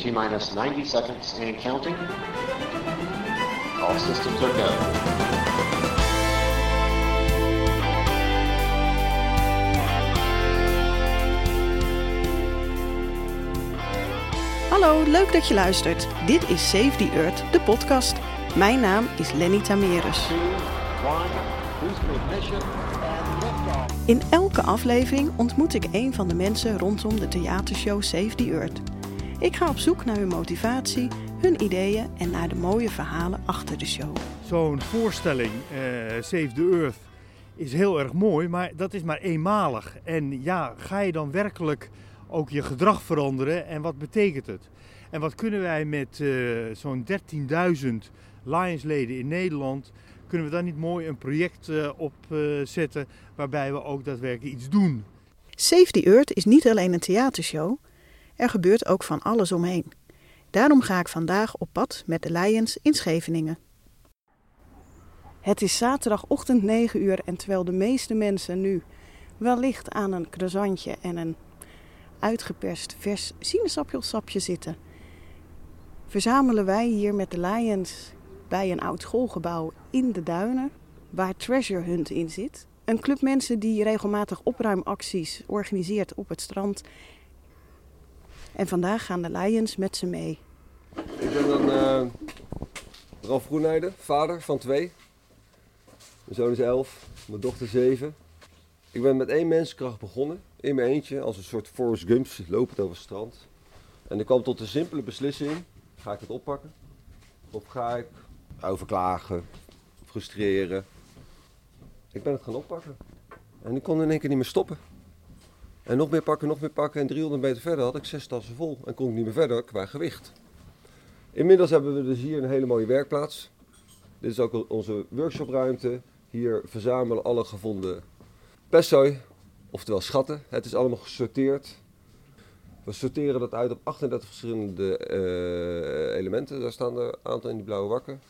T minus 90 seconds and counting. All systems are go. Hallo, leuk dat je luistert. Dit is Save the Earth, de podcast. Mijn naam is Lenny Tamerus. In elke aflevering ontmoet ik een van de mensen rondom de theatershow Save the Earth. Ik ga op zoek naar hun motivatie, hun ideeën en naar de mooie verhalen achter de show. Zo'n voorstelling, eh, Save the Earth, is heel erg mooi, maar dat is maar eenmalig. En ja, ga je dan werkelijk ook je gedrag veranderen en wat betekent het? En wat kunnen wij met eh, zo'n 13.000 Lionsleden in Nederland, kunnen we daar niet mooi een project eh, opzetten waarbij we ook daadwerkelijk iets doen? Save the Earth is niet alleen een theatershow, er gebeurt ook van alles omheen. Daarom ga ik vandaag op pad met de Lions in Scheveningen. Het is zaterdagochtend 9 uur en terwijl de meeste mensen nu wellicht aan een croissantje en een uitgeperst vers sinaasappelsapje zitten, verzamelen wij hier met de Lions bij een oud schoolgebouw in de duinen waar Treasure Hunt in zit. Een club mensen die regelmatig opruimacties organiseert op het strand. En vandaag gaan de Lions met ze mee. Ik ben dan eh Ralf vader van twee. Mijn zoon is elf, mijn dochter zeven. Ik ben met één mensenkracht begonnen, in mijn eentje, als een soort Forrest Gumps, lopend over het strand. En ik kwam tot de simpele beslissing, ga ik het oppakken? Of ga ik overklagen, frustreren? Ik ben het gaan oppakken. En ik kon in één keer niet meer stoppen. En nog meer pakken, nog meer pakken. En 300 meter verder had ik zes tassen vol. En kon ik niet meer verder qua gewicht. Inmiddels hebben we dus hier een hele mooie werkplaats. Dit is ook onze workshopruimte. Hier verzamelen alle gevonden pestzooi, oftewel schatten. Het is allemaal gesorteerd. We sorteren dat uit op 38 verschillende eh, elementen. Daar staan er een aantal in die blauwe wakken.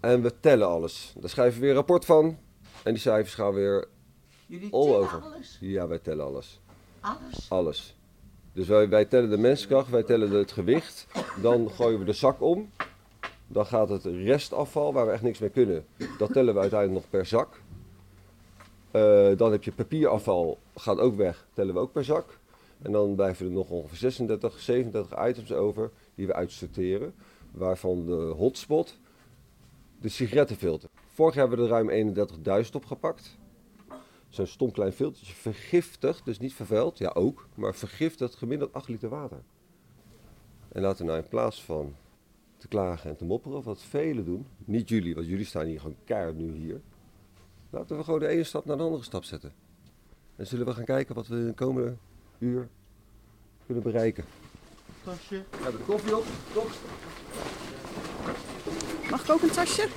En we tellen alles. Daar schrijven we weer een rapport van. En die cijfers gaan weer Jullie all over. alles? Ja, wij tellen alles. Alles? Alles. Dus wij, wij tellen de menskracht, wij tellen het gewicht. Dan gooien we de zak om. Dan gaat het restafval, waar we echt niks mee kunnen. Dat tellen we uiteindelijk nog per zak. Eh, dan heb je papierafval, gaat ook weg, tellen we ook per zak. En dan blijven er nog ongeveer 36, 37 items over die we uitsorteren. Waarvan de hotspot de sigarettenfilter. Vorig jaar hebben we er ruim 31.000 opgepakt. Zo'n stom klein filtertje, vergiftigd, dus niet vervuild, ja ook, maar vergiftigd gemiddeld 8 liter water. En laten we nou in plaats van te klagen en te mopperen, of wat velen doen, niet jullie, want jullie staan hier gewoon keihard nu hier. Laten we gewoon de ene stap naar de andere stap zetten. En zullen we gaan kijken wat we in de komende uur kunnen bereiken. Tasje. Ja, de koffie op, top. Mag ik ook een tasje?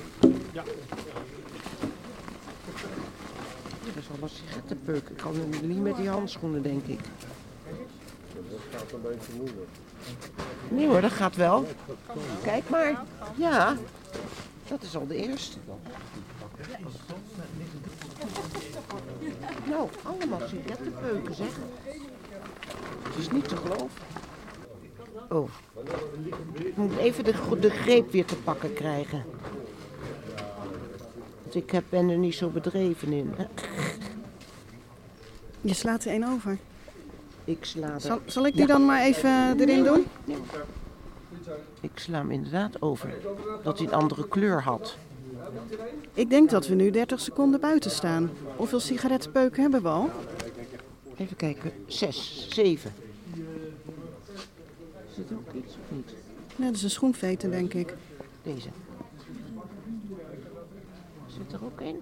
Dat is een sigarettenpeuk. Ik kan hem niet met die handschoenen, denk ik. Dat gaat een beetje moeilijk. Nee hoor, dat gaat wel. Kijk maar. Ja, dat is al de eerste. Nou, allemaal sigarettenpeuken, zeg. Het is niet te geloven. Oh. Ik moet even de, de greep weer te pakken krijgen. Want ik heb, ben er niet zo bedreven in. Je slaat er één over. Ik sla er... Zal, zal ik die Ja. dan maar even erin doen? Ik sla hem inderdaad over. Dat hij een andere kleur had. Ik denk dat we nu 30 seconden buiten staan. Hoeveel sigarettenpeuken hebben we al? Even kijken. Zes, zeven. Zit er ook iets of niet? Nee, dat is een schoenveter, denk ik. Deze. Zit er ook een?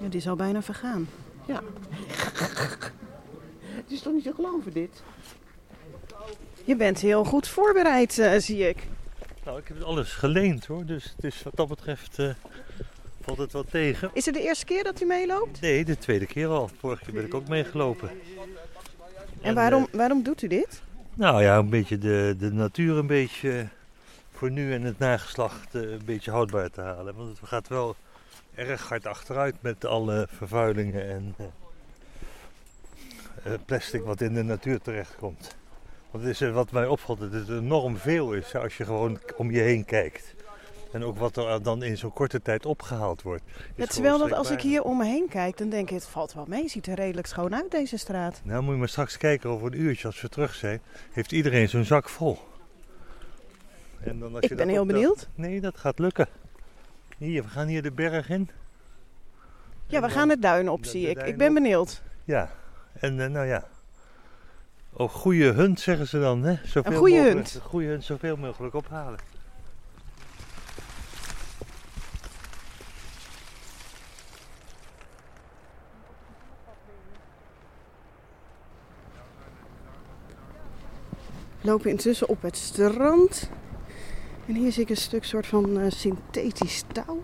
Ja, die is al bijna vergaan. Ja. Het is toch niet te geloven dit? Je bent heel goed voorbereid, eh, zie ik. Nou, ik heb het alles geleend hoor, dus het is wat dat betreft eh, valt het wel tegen. Is het de eerste keer dat u meeloopt? Nee, de tweede keer al. Vorige keer ben ik ook meegelopen. En waarom, waarom doet u dit? Nou ja, een beetje de, de natuur een beetje voor nu en het nageslacht eh, een beetje houdbaar te halen. Want het gaat wel erg hard achteruit met alle vervuilingen en eh, eh, plastic wat in de natuur terechtkomt. Want het is, wat mij opvalt, dat het enorm veel is als je gewoon om je heen kijkt. En ook wat er dan in zo'n korte tijd opgehaald wordt. Het is wel dat als ik hier om me heen kijk, dan denk ik, het valt wel mee. Ziet er redelijk schoon uit, deze straat. Nou moet je maar straks kijken over een uurtje als we terug zijn. Heeft iedereen zo'n zak vol. En dan als Ik je ben dat heel benieuwd. Nee, dat gaat lukken. Hier, we gaan hier de berg in. Ja, En we gaan de duin op, de- zie ik. Ik ben op. benieuwd. Ja, en eh, nou ja. Oh, goede hunt zeggen ze dan, hè? Zoveel Een goede mogelijk, hunt. Een goede hunt, zoveel mogelijk ophalen. Lopen intussen op het strand. En hier zie ik een stuk soort van eh, synthetisch touw.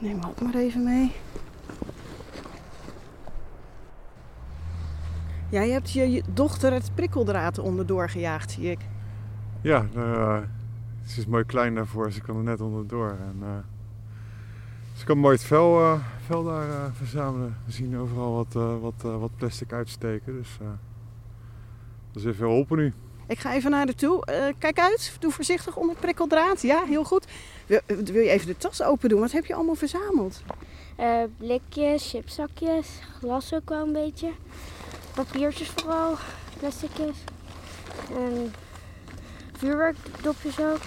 Neem ook maar even mee. Ja, je hebt je, dochter het prikkeldraad onderdoor gejaagd, zie ik. Ja, nou, eh, ze is mooi klein daarvoor. Ze kan er net onderdoor. En, eh, ze kan mooi het vel, vel daar verzamelen. We zien overal wat, wat, wat plastic uitsteken. Dus dat is even geholpen nu. Ik ga even naar de toe. Eh, kijk uit, doe voorzichtig onder het prikkeldraad. Ja, heel goed. Wil, wil je even de tas open doen? Wat heb je allemaal verzameld? Eh, blikjes, chipzakjes, glas ook wel een beetje. Papiertjes vooral, plasticjes. En vuurwerkdopjes ook.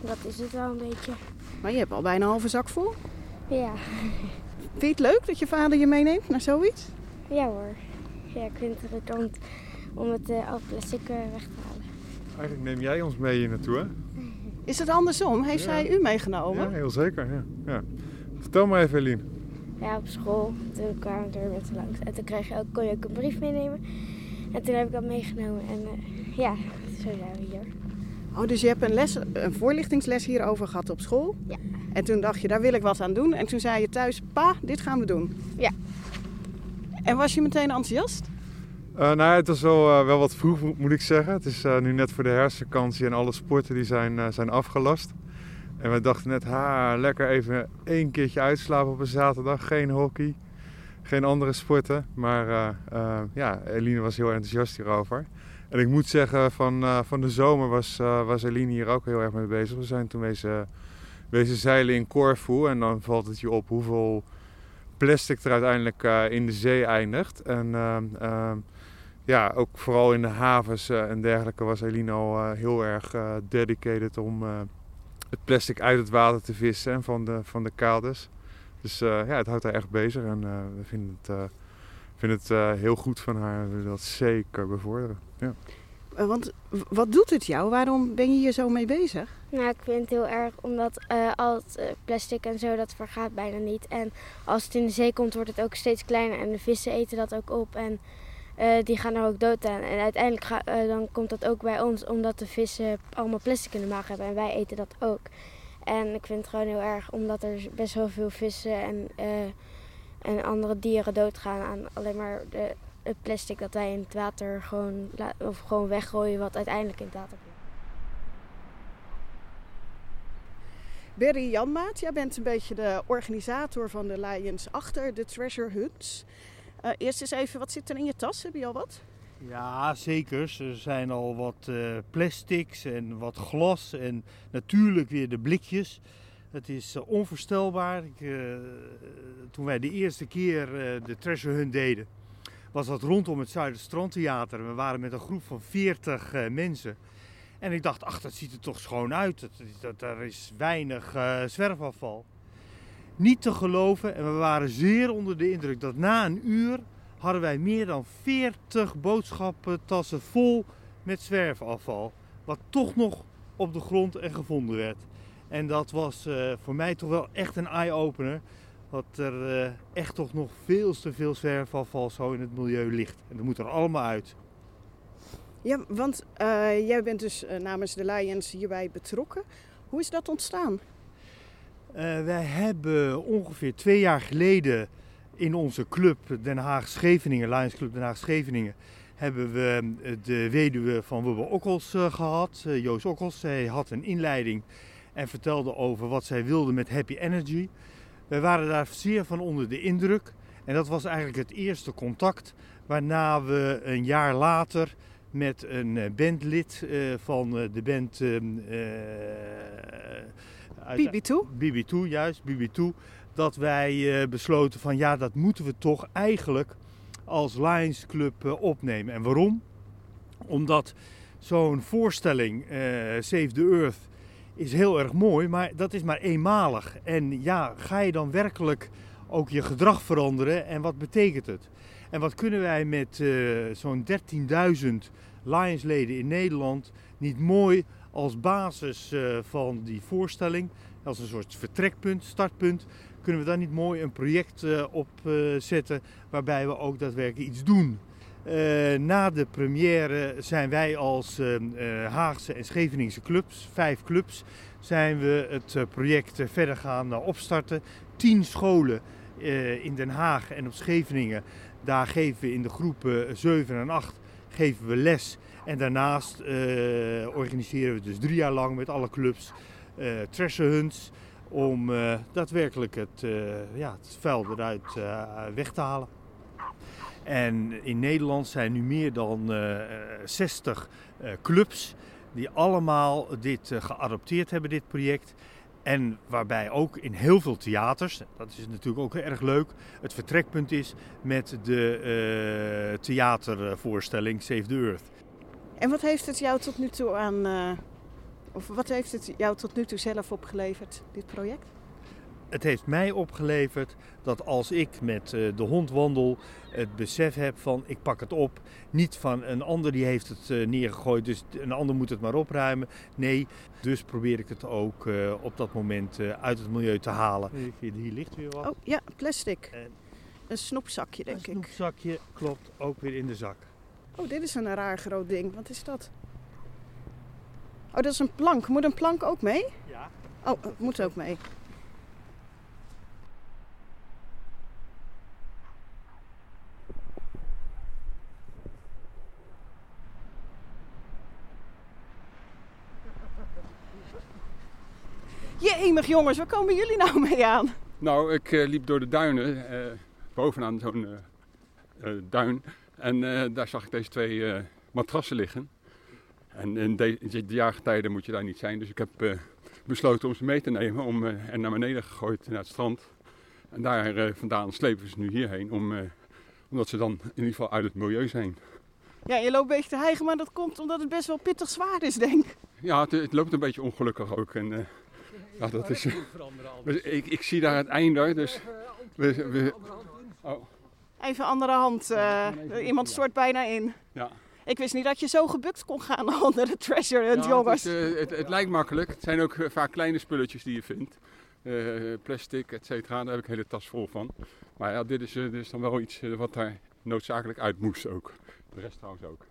Dat is het wel een beetje. Maar je hebt al bijna een halve zak vol. Ja, Vind je het leuk dat je vader je meeneemt naar zoiets? ja hoor. Ja, ik vind het irritant om het eh, al plastic weg te halen. Eigenlijk neem jij ons mee hier naartoe, hè? Is het andersom? Heeft Ja. zij u meegenomen? Ja, heel zeker. Ja. Ja. Vertel maar even, Eline. Ja, op school. Toen kwamen er mensen langs. En toen kreeg je ook, kon je ook een brief meenemen. En toen heb ik dat meegenomen. En eh, ja, zo zijn we hier. Oh, dus je hebt een, les, een voorlichtingsles hierover gehad op school? Ja. En toen dacht je, daar wil ik wat aan doen. En toen zei je thuis, pa, dit gaan we doen. Ja. En was je meteen enthousiast? Eh, nou, het was wel, eh, wel wat vroeg, mo- moet ik zeggen. Het is eh, nu net voor de herfstvakantie en alle sporten die zijn, zijn afgelast. En we dachten net, ha, lekker even één keertje uitslapen op een zaterdag. Geen hockey, geen andere sporten. Maar ja, Eline was heel enthousiast hierover. En ik moet zeggen, van, van de zomer was, was Eline hier ook heel erg mee bezig. We zijn toen wezen, wezen zeilen in Corfu. En dan valt het je op hoeveel plastic er uiteindelijk in de zee eindigt. En ja, ook vooral in de havens eh, en dergelijke was Eline al eh, heel erg eh, dedicated om eh, het plastic uit het water te vissen en van de, van de kades. Dus eh, ja, het houdt haar echt bezig en eh, we vinden het, eh, vinden het eh, heel goed van haar. We willen dat zeker bevorderen. Ja. Eh, Want wat doet het jou? Waarom ben je hier zo mee bezig? Nou, ik vind het heel erg omdat eh, al het plastic en zo, dat vergaat bijna niet. En als het in de zee komt, wordt het ook steeds kleiner. En de vissen eten dat ook op en eh, die gaan er ook dood aan. En uiteindelijk ga- eh, dan komt dat ook bij ons, omdat de vissen allemaal plastic in de maag hebben. En wij eten dat ook. En ik vind het gewoon heel erg, omdat er best wel veel vissen en, eh, en andere dieren doodgaan aan alleen maar de, het plastic dat wij in het water gewoon, of gewoon weggooien, wat uiteindelijk in het water komt. Berry Janmaat, jij bent een beetje de organisator van de Lions achter de Treasure Hunts. Eh, eerst eens even, wat zit er in je tas? Heb je al wat? Ja, zeker. Er zijn al wat eh, plastics en wat glas en natuurlijk weer de blikjes. Het is eh, onvoorstelbaar. Ik, toen wij de eerste keer de treasure hunt deden, was dat rondom het Zuiderstrandtheater. We waren met een groep van 40 eh, mensen. En ik dacht, ach, dat ziet er toch schoon uit. Er is weinig zwerfafval. Niet te geloven en we waren zeer onder de indruk dat na een uur hadden wij meer dan 40 boodschappentassen vol met zwerfafval. Wat toch nog op de grond en gevonden werd. En dat was eh, voor mij toch wel echt een eye-opener. Dat er eh, echt toch nog veel te veel zwerfafval zo in het milieu ligt. En dat moet er allemaal uit. Ja, want eh, jij bent dus namens de Lions hierbij betrokken. Hoe is dat ontstaan? Eh, wij hebben ongeveer twee jaar geleden in onze club Den Haag Scheveningen, Lions Club Den Haag Scheveningen, hebben we eh, de weduwe van Wubbe Okkels eh, gehad, eh, Joost Okkels. Zij had een inleiding en vertelde over wat zij wilde met Happy Energy. Wij waren daar zeer van onder de indruk en dat was eigenlijk het eerste contact Waarna we een jaar later met een bandlid van de band ehm, eh, BB2? BB2, juist, BB2. Dat wij eh, besloten van ja, dat moeten we toch eigenlijk als Lions Club eh, opnemen. En waarom? Omdat zo'n voorstelling, eh, Save the Earth, is heel erg mooi, maar dat is maar eenmalig. En ja, ga je dan werkelijk ook je gedrag veranderen en wat betekent het? En wat kunnen wij met eh, zo'n 13.000 Lionsleden in Nederland niet mooi als basis eh, van die voorstelling, als een soort vertrekpunt, startpunt, kunnen we daar niet mooi een project eh, op eh, zetten waarbij we ook daadwerkelijk iets doen. Na de première zijn wij als Haagse en Scheveningse clubs, vijf clubs, zijn we het project verder gaan opstarten. Tien scholen in Den Haag en op Scheveningen, daar geven we in de groepen 7 en 8 geven we les. En daarnaast eh, organiseren we dus drie jaar lang met alle clubs eh treasure hunts om eh, daadwerkelijk het, ja, het vuil eruit weg te halen. En in Nederland zijn nu meer dan eh, 60 eh, clubs die allemaal dit geadopteerd hebben, dit project. En waarbij ook in heel veel theaters, dat is natuurlijk ook erg leuk, het vertrekpunt is met de theatervoorstelling Save the Earth. En wat heeft het jou tot nu toe aan. eh, of wat heeft het jou tot nu toe zelf opgeleverd, dit project? Het heeft mij opgeleverd dat als ik met eh, de hond wandel, het besef heb van ik pak het op. Niet van een ander die heeft het eh, neergegooid, dus een ander moet het maar opruimen. Nee, dus probeer ik het ook eh, op dat moment eh, uit het milieu te halen. Hier, hier ligt weer wat. Oh ja, plastic. En Een snoepzakje, denk een ik. snoepzakje klopt ook weer in de zak. Oh, dit is een raar groot ding. Wat is dat? Oh, dat is een plank. Moet een plank ook mee? Ja. Oh, het moet ook mee. Jemig jongens, waar komen jullie nou mee aan? Nou, ik eh, liep door de duinen, eh, bovenaan zo'n eh, eh, duin. En eh, daar zag ik deze twee eh, matrassen liggen. En in de, in de jaargetijden moet je daar niet zijn. Dus ik heb eh, besloten om ze mee te nemen om, eh, en naar beneden gegooid naar het strand. En daar eh, vandaan slepen we ze nu hierheen, om, eh, omdat ze dan in ieder geval uit het milieu zijn. Ja, je loopt een beetje te hijgen, maar dat komt omdat het best wel pittig zwaar is, denk ik. Ja, het, het loopt een beetje ongelukkig ook. En, eh, ja, dat is, dus ik, ik zie daar het einde, dus we, we, oh, Even andere hand. eh, iemand stort bijna in. ja. Ik wist niet dat je zo gebukt kon gaan onder de treasure hunt, Ja, jongens. Het, is, eh, het, het lijkt makkelijk. Het zijn ook eh, vaak kleine spulletjes die je vindt. Eh, plastic, et cetera. Daar heb ik een hele tas vol van. Maar ja, dit is, dit is dan wel iets wat daar noodzakelijk uit moest ook. De rest trouwens ook.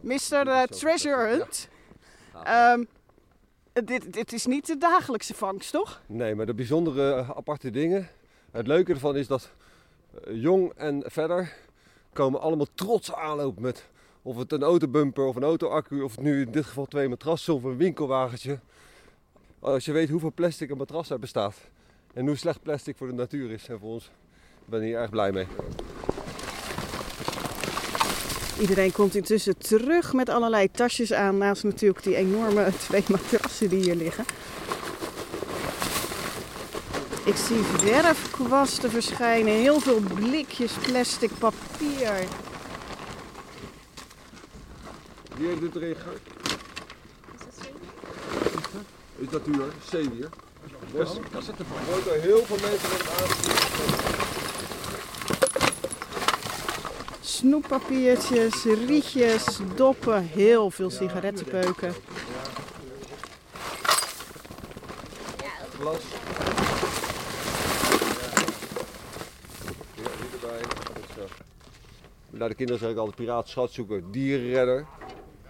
Mr. Treasure Hunt. Ehm, dit, dit is niet de dagelijkse vangst, toch? Nee, maar de bijzondere aparte dingen. Het leuke ervan is dat jong en verder komen allemaal trots aanlopen met of het een autobumper of een autoaccu of nu in dit geval twee matrassen of een winkelwagentje. Als je weet hoeveel plastic een matras uit bestaat en hoe slecht plastic voor de natuur is en voor ons, ben ik hier erg blij mee. Iedereen komt intussen terug met allerlei tasjes aan. Naast natuurlijk die enorme twee matrassen die hier liggen. Ik zie verfkwasten verschijnen. Heel veel blikjes, plastic, papier. Wie heeft dit erin gegooid? Is dat duur? Zeewier. Dus er zitten heel veel mensen met het. Snoeppapiertjes, rietjes, doppen, heel veel sigarettenpeuken. Glas. Ja, hier erbij. Dat is, eh, Nou, de kinderen zeggen altijd piraat, schatzoeker, dierenredder.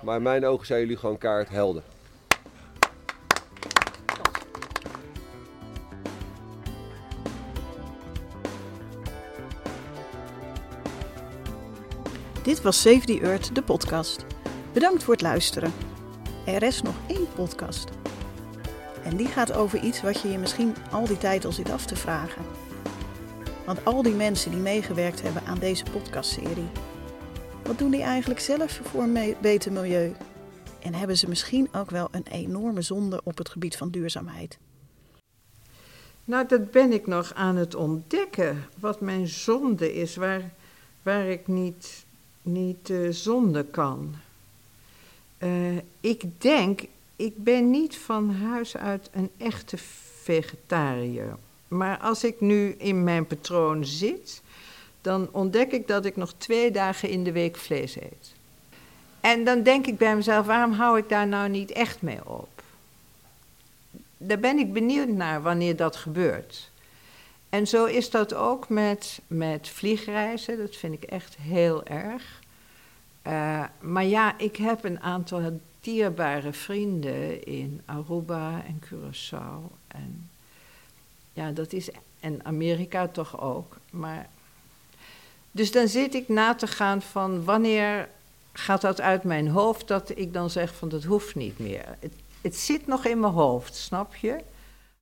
Maar in mijn ogen zijn jullie gewoon kaart helden. Dit was Save the Earth, de podcast. Bedankt voor het luisteren. Er is nog één podcast. En die gaat over iets wat je je misschien al die tijd al zit af te vragen. Want al die mensen die meegewerkt hebben aan deze podcastserie, Wat doen die eigenlijk zelf voor een beter milieu? En hebben ze misschien ook wel een enorme zonde op het gebied van duurzaamheid? Nou, dat ben ik nog aan het ontdekken. Wat mijn zonde is, waar, waar ik niet, niet uh, zonde kan. Uh, ik denk, ik ben niet van huis uit een echte vegetariër. Maar als ik nu in mijn patroon zit, dan ontdek ik dat ik nog twee dagen in de week vlees eet. En dan denk ik bij mezelf, waarom hou ik daar nou niet echt mee op? Daar ben ik benieuwd naar wanneer dat gebeurt. En zo is dat ook met, met vliegreizen, dat vind ik echt heel erg. Uh, maar ja, ik heb een aantal dierbare vrienden in Aruba en Curaçao. En ja, dat is. En Amerika toch ook. Maar. Dus dan zit ik na te gaan van wanneer gaat dat uit mijn hoofd dat ik dan zeg van dat hoeft niet meer. Het, het zit nog in mijn hoofd, snap je?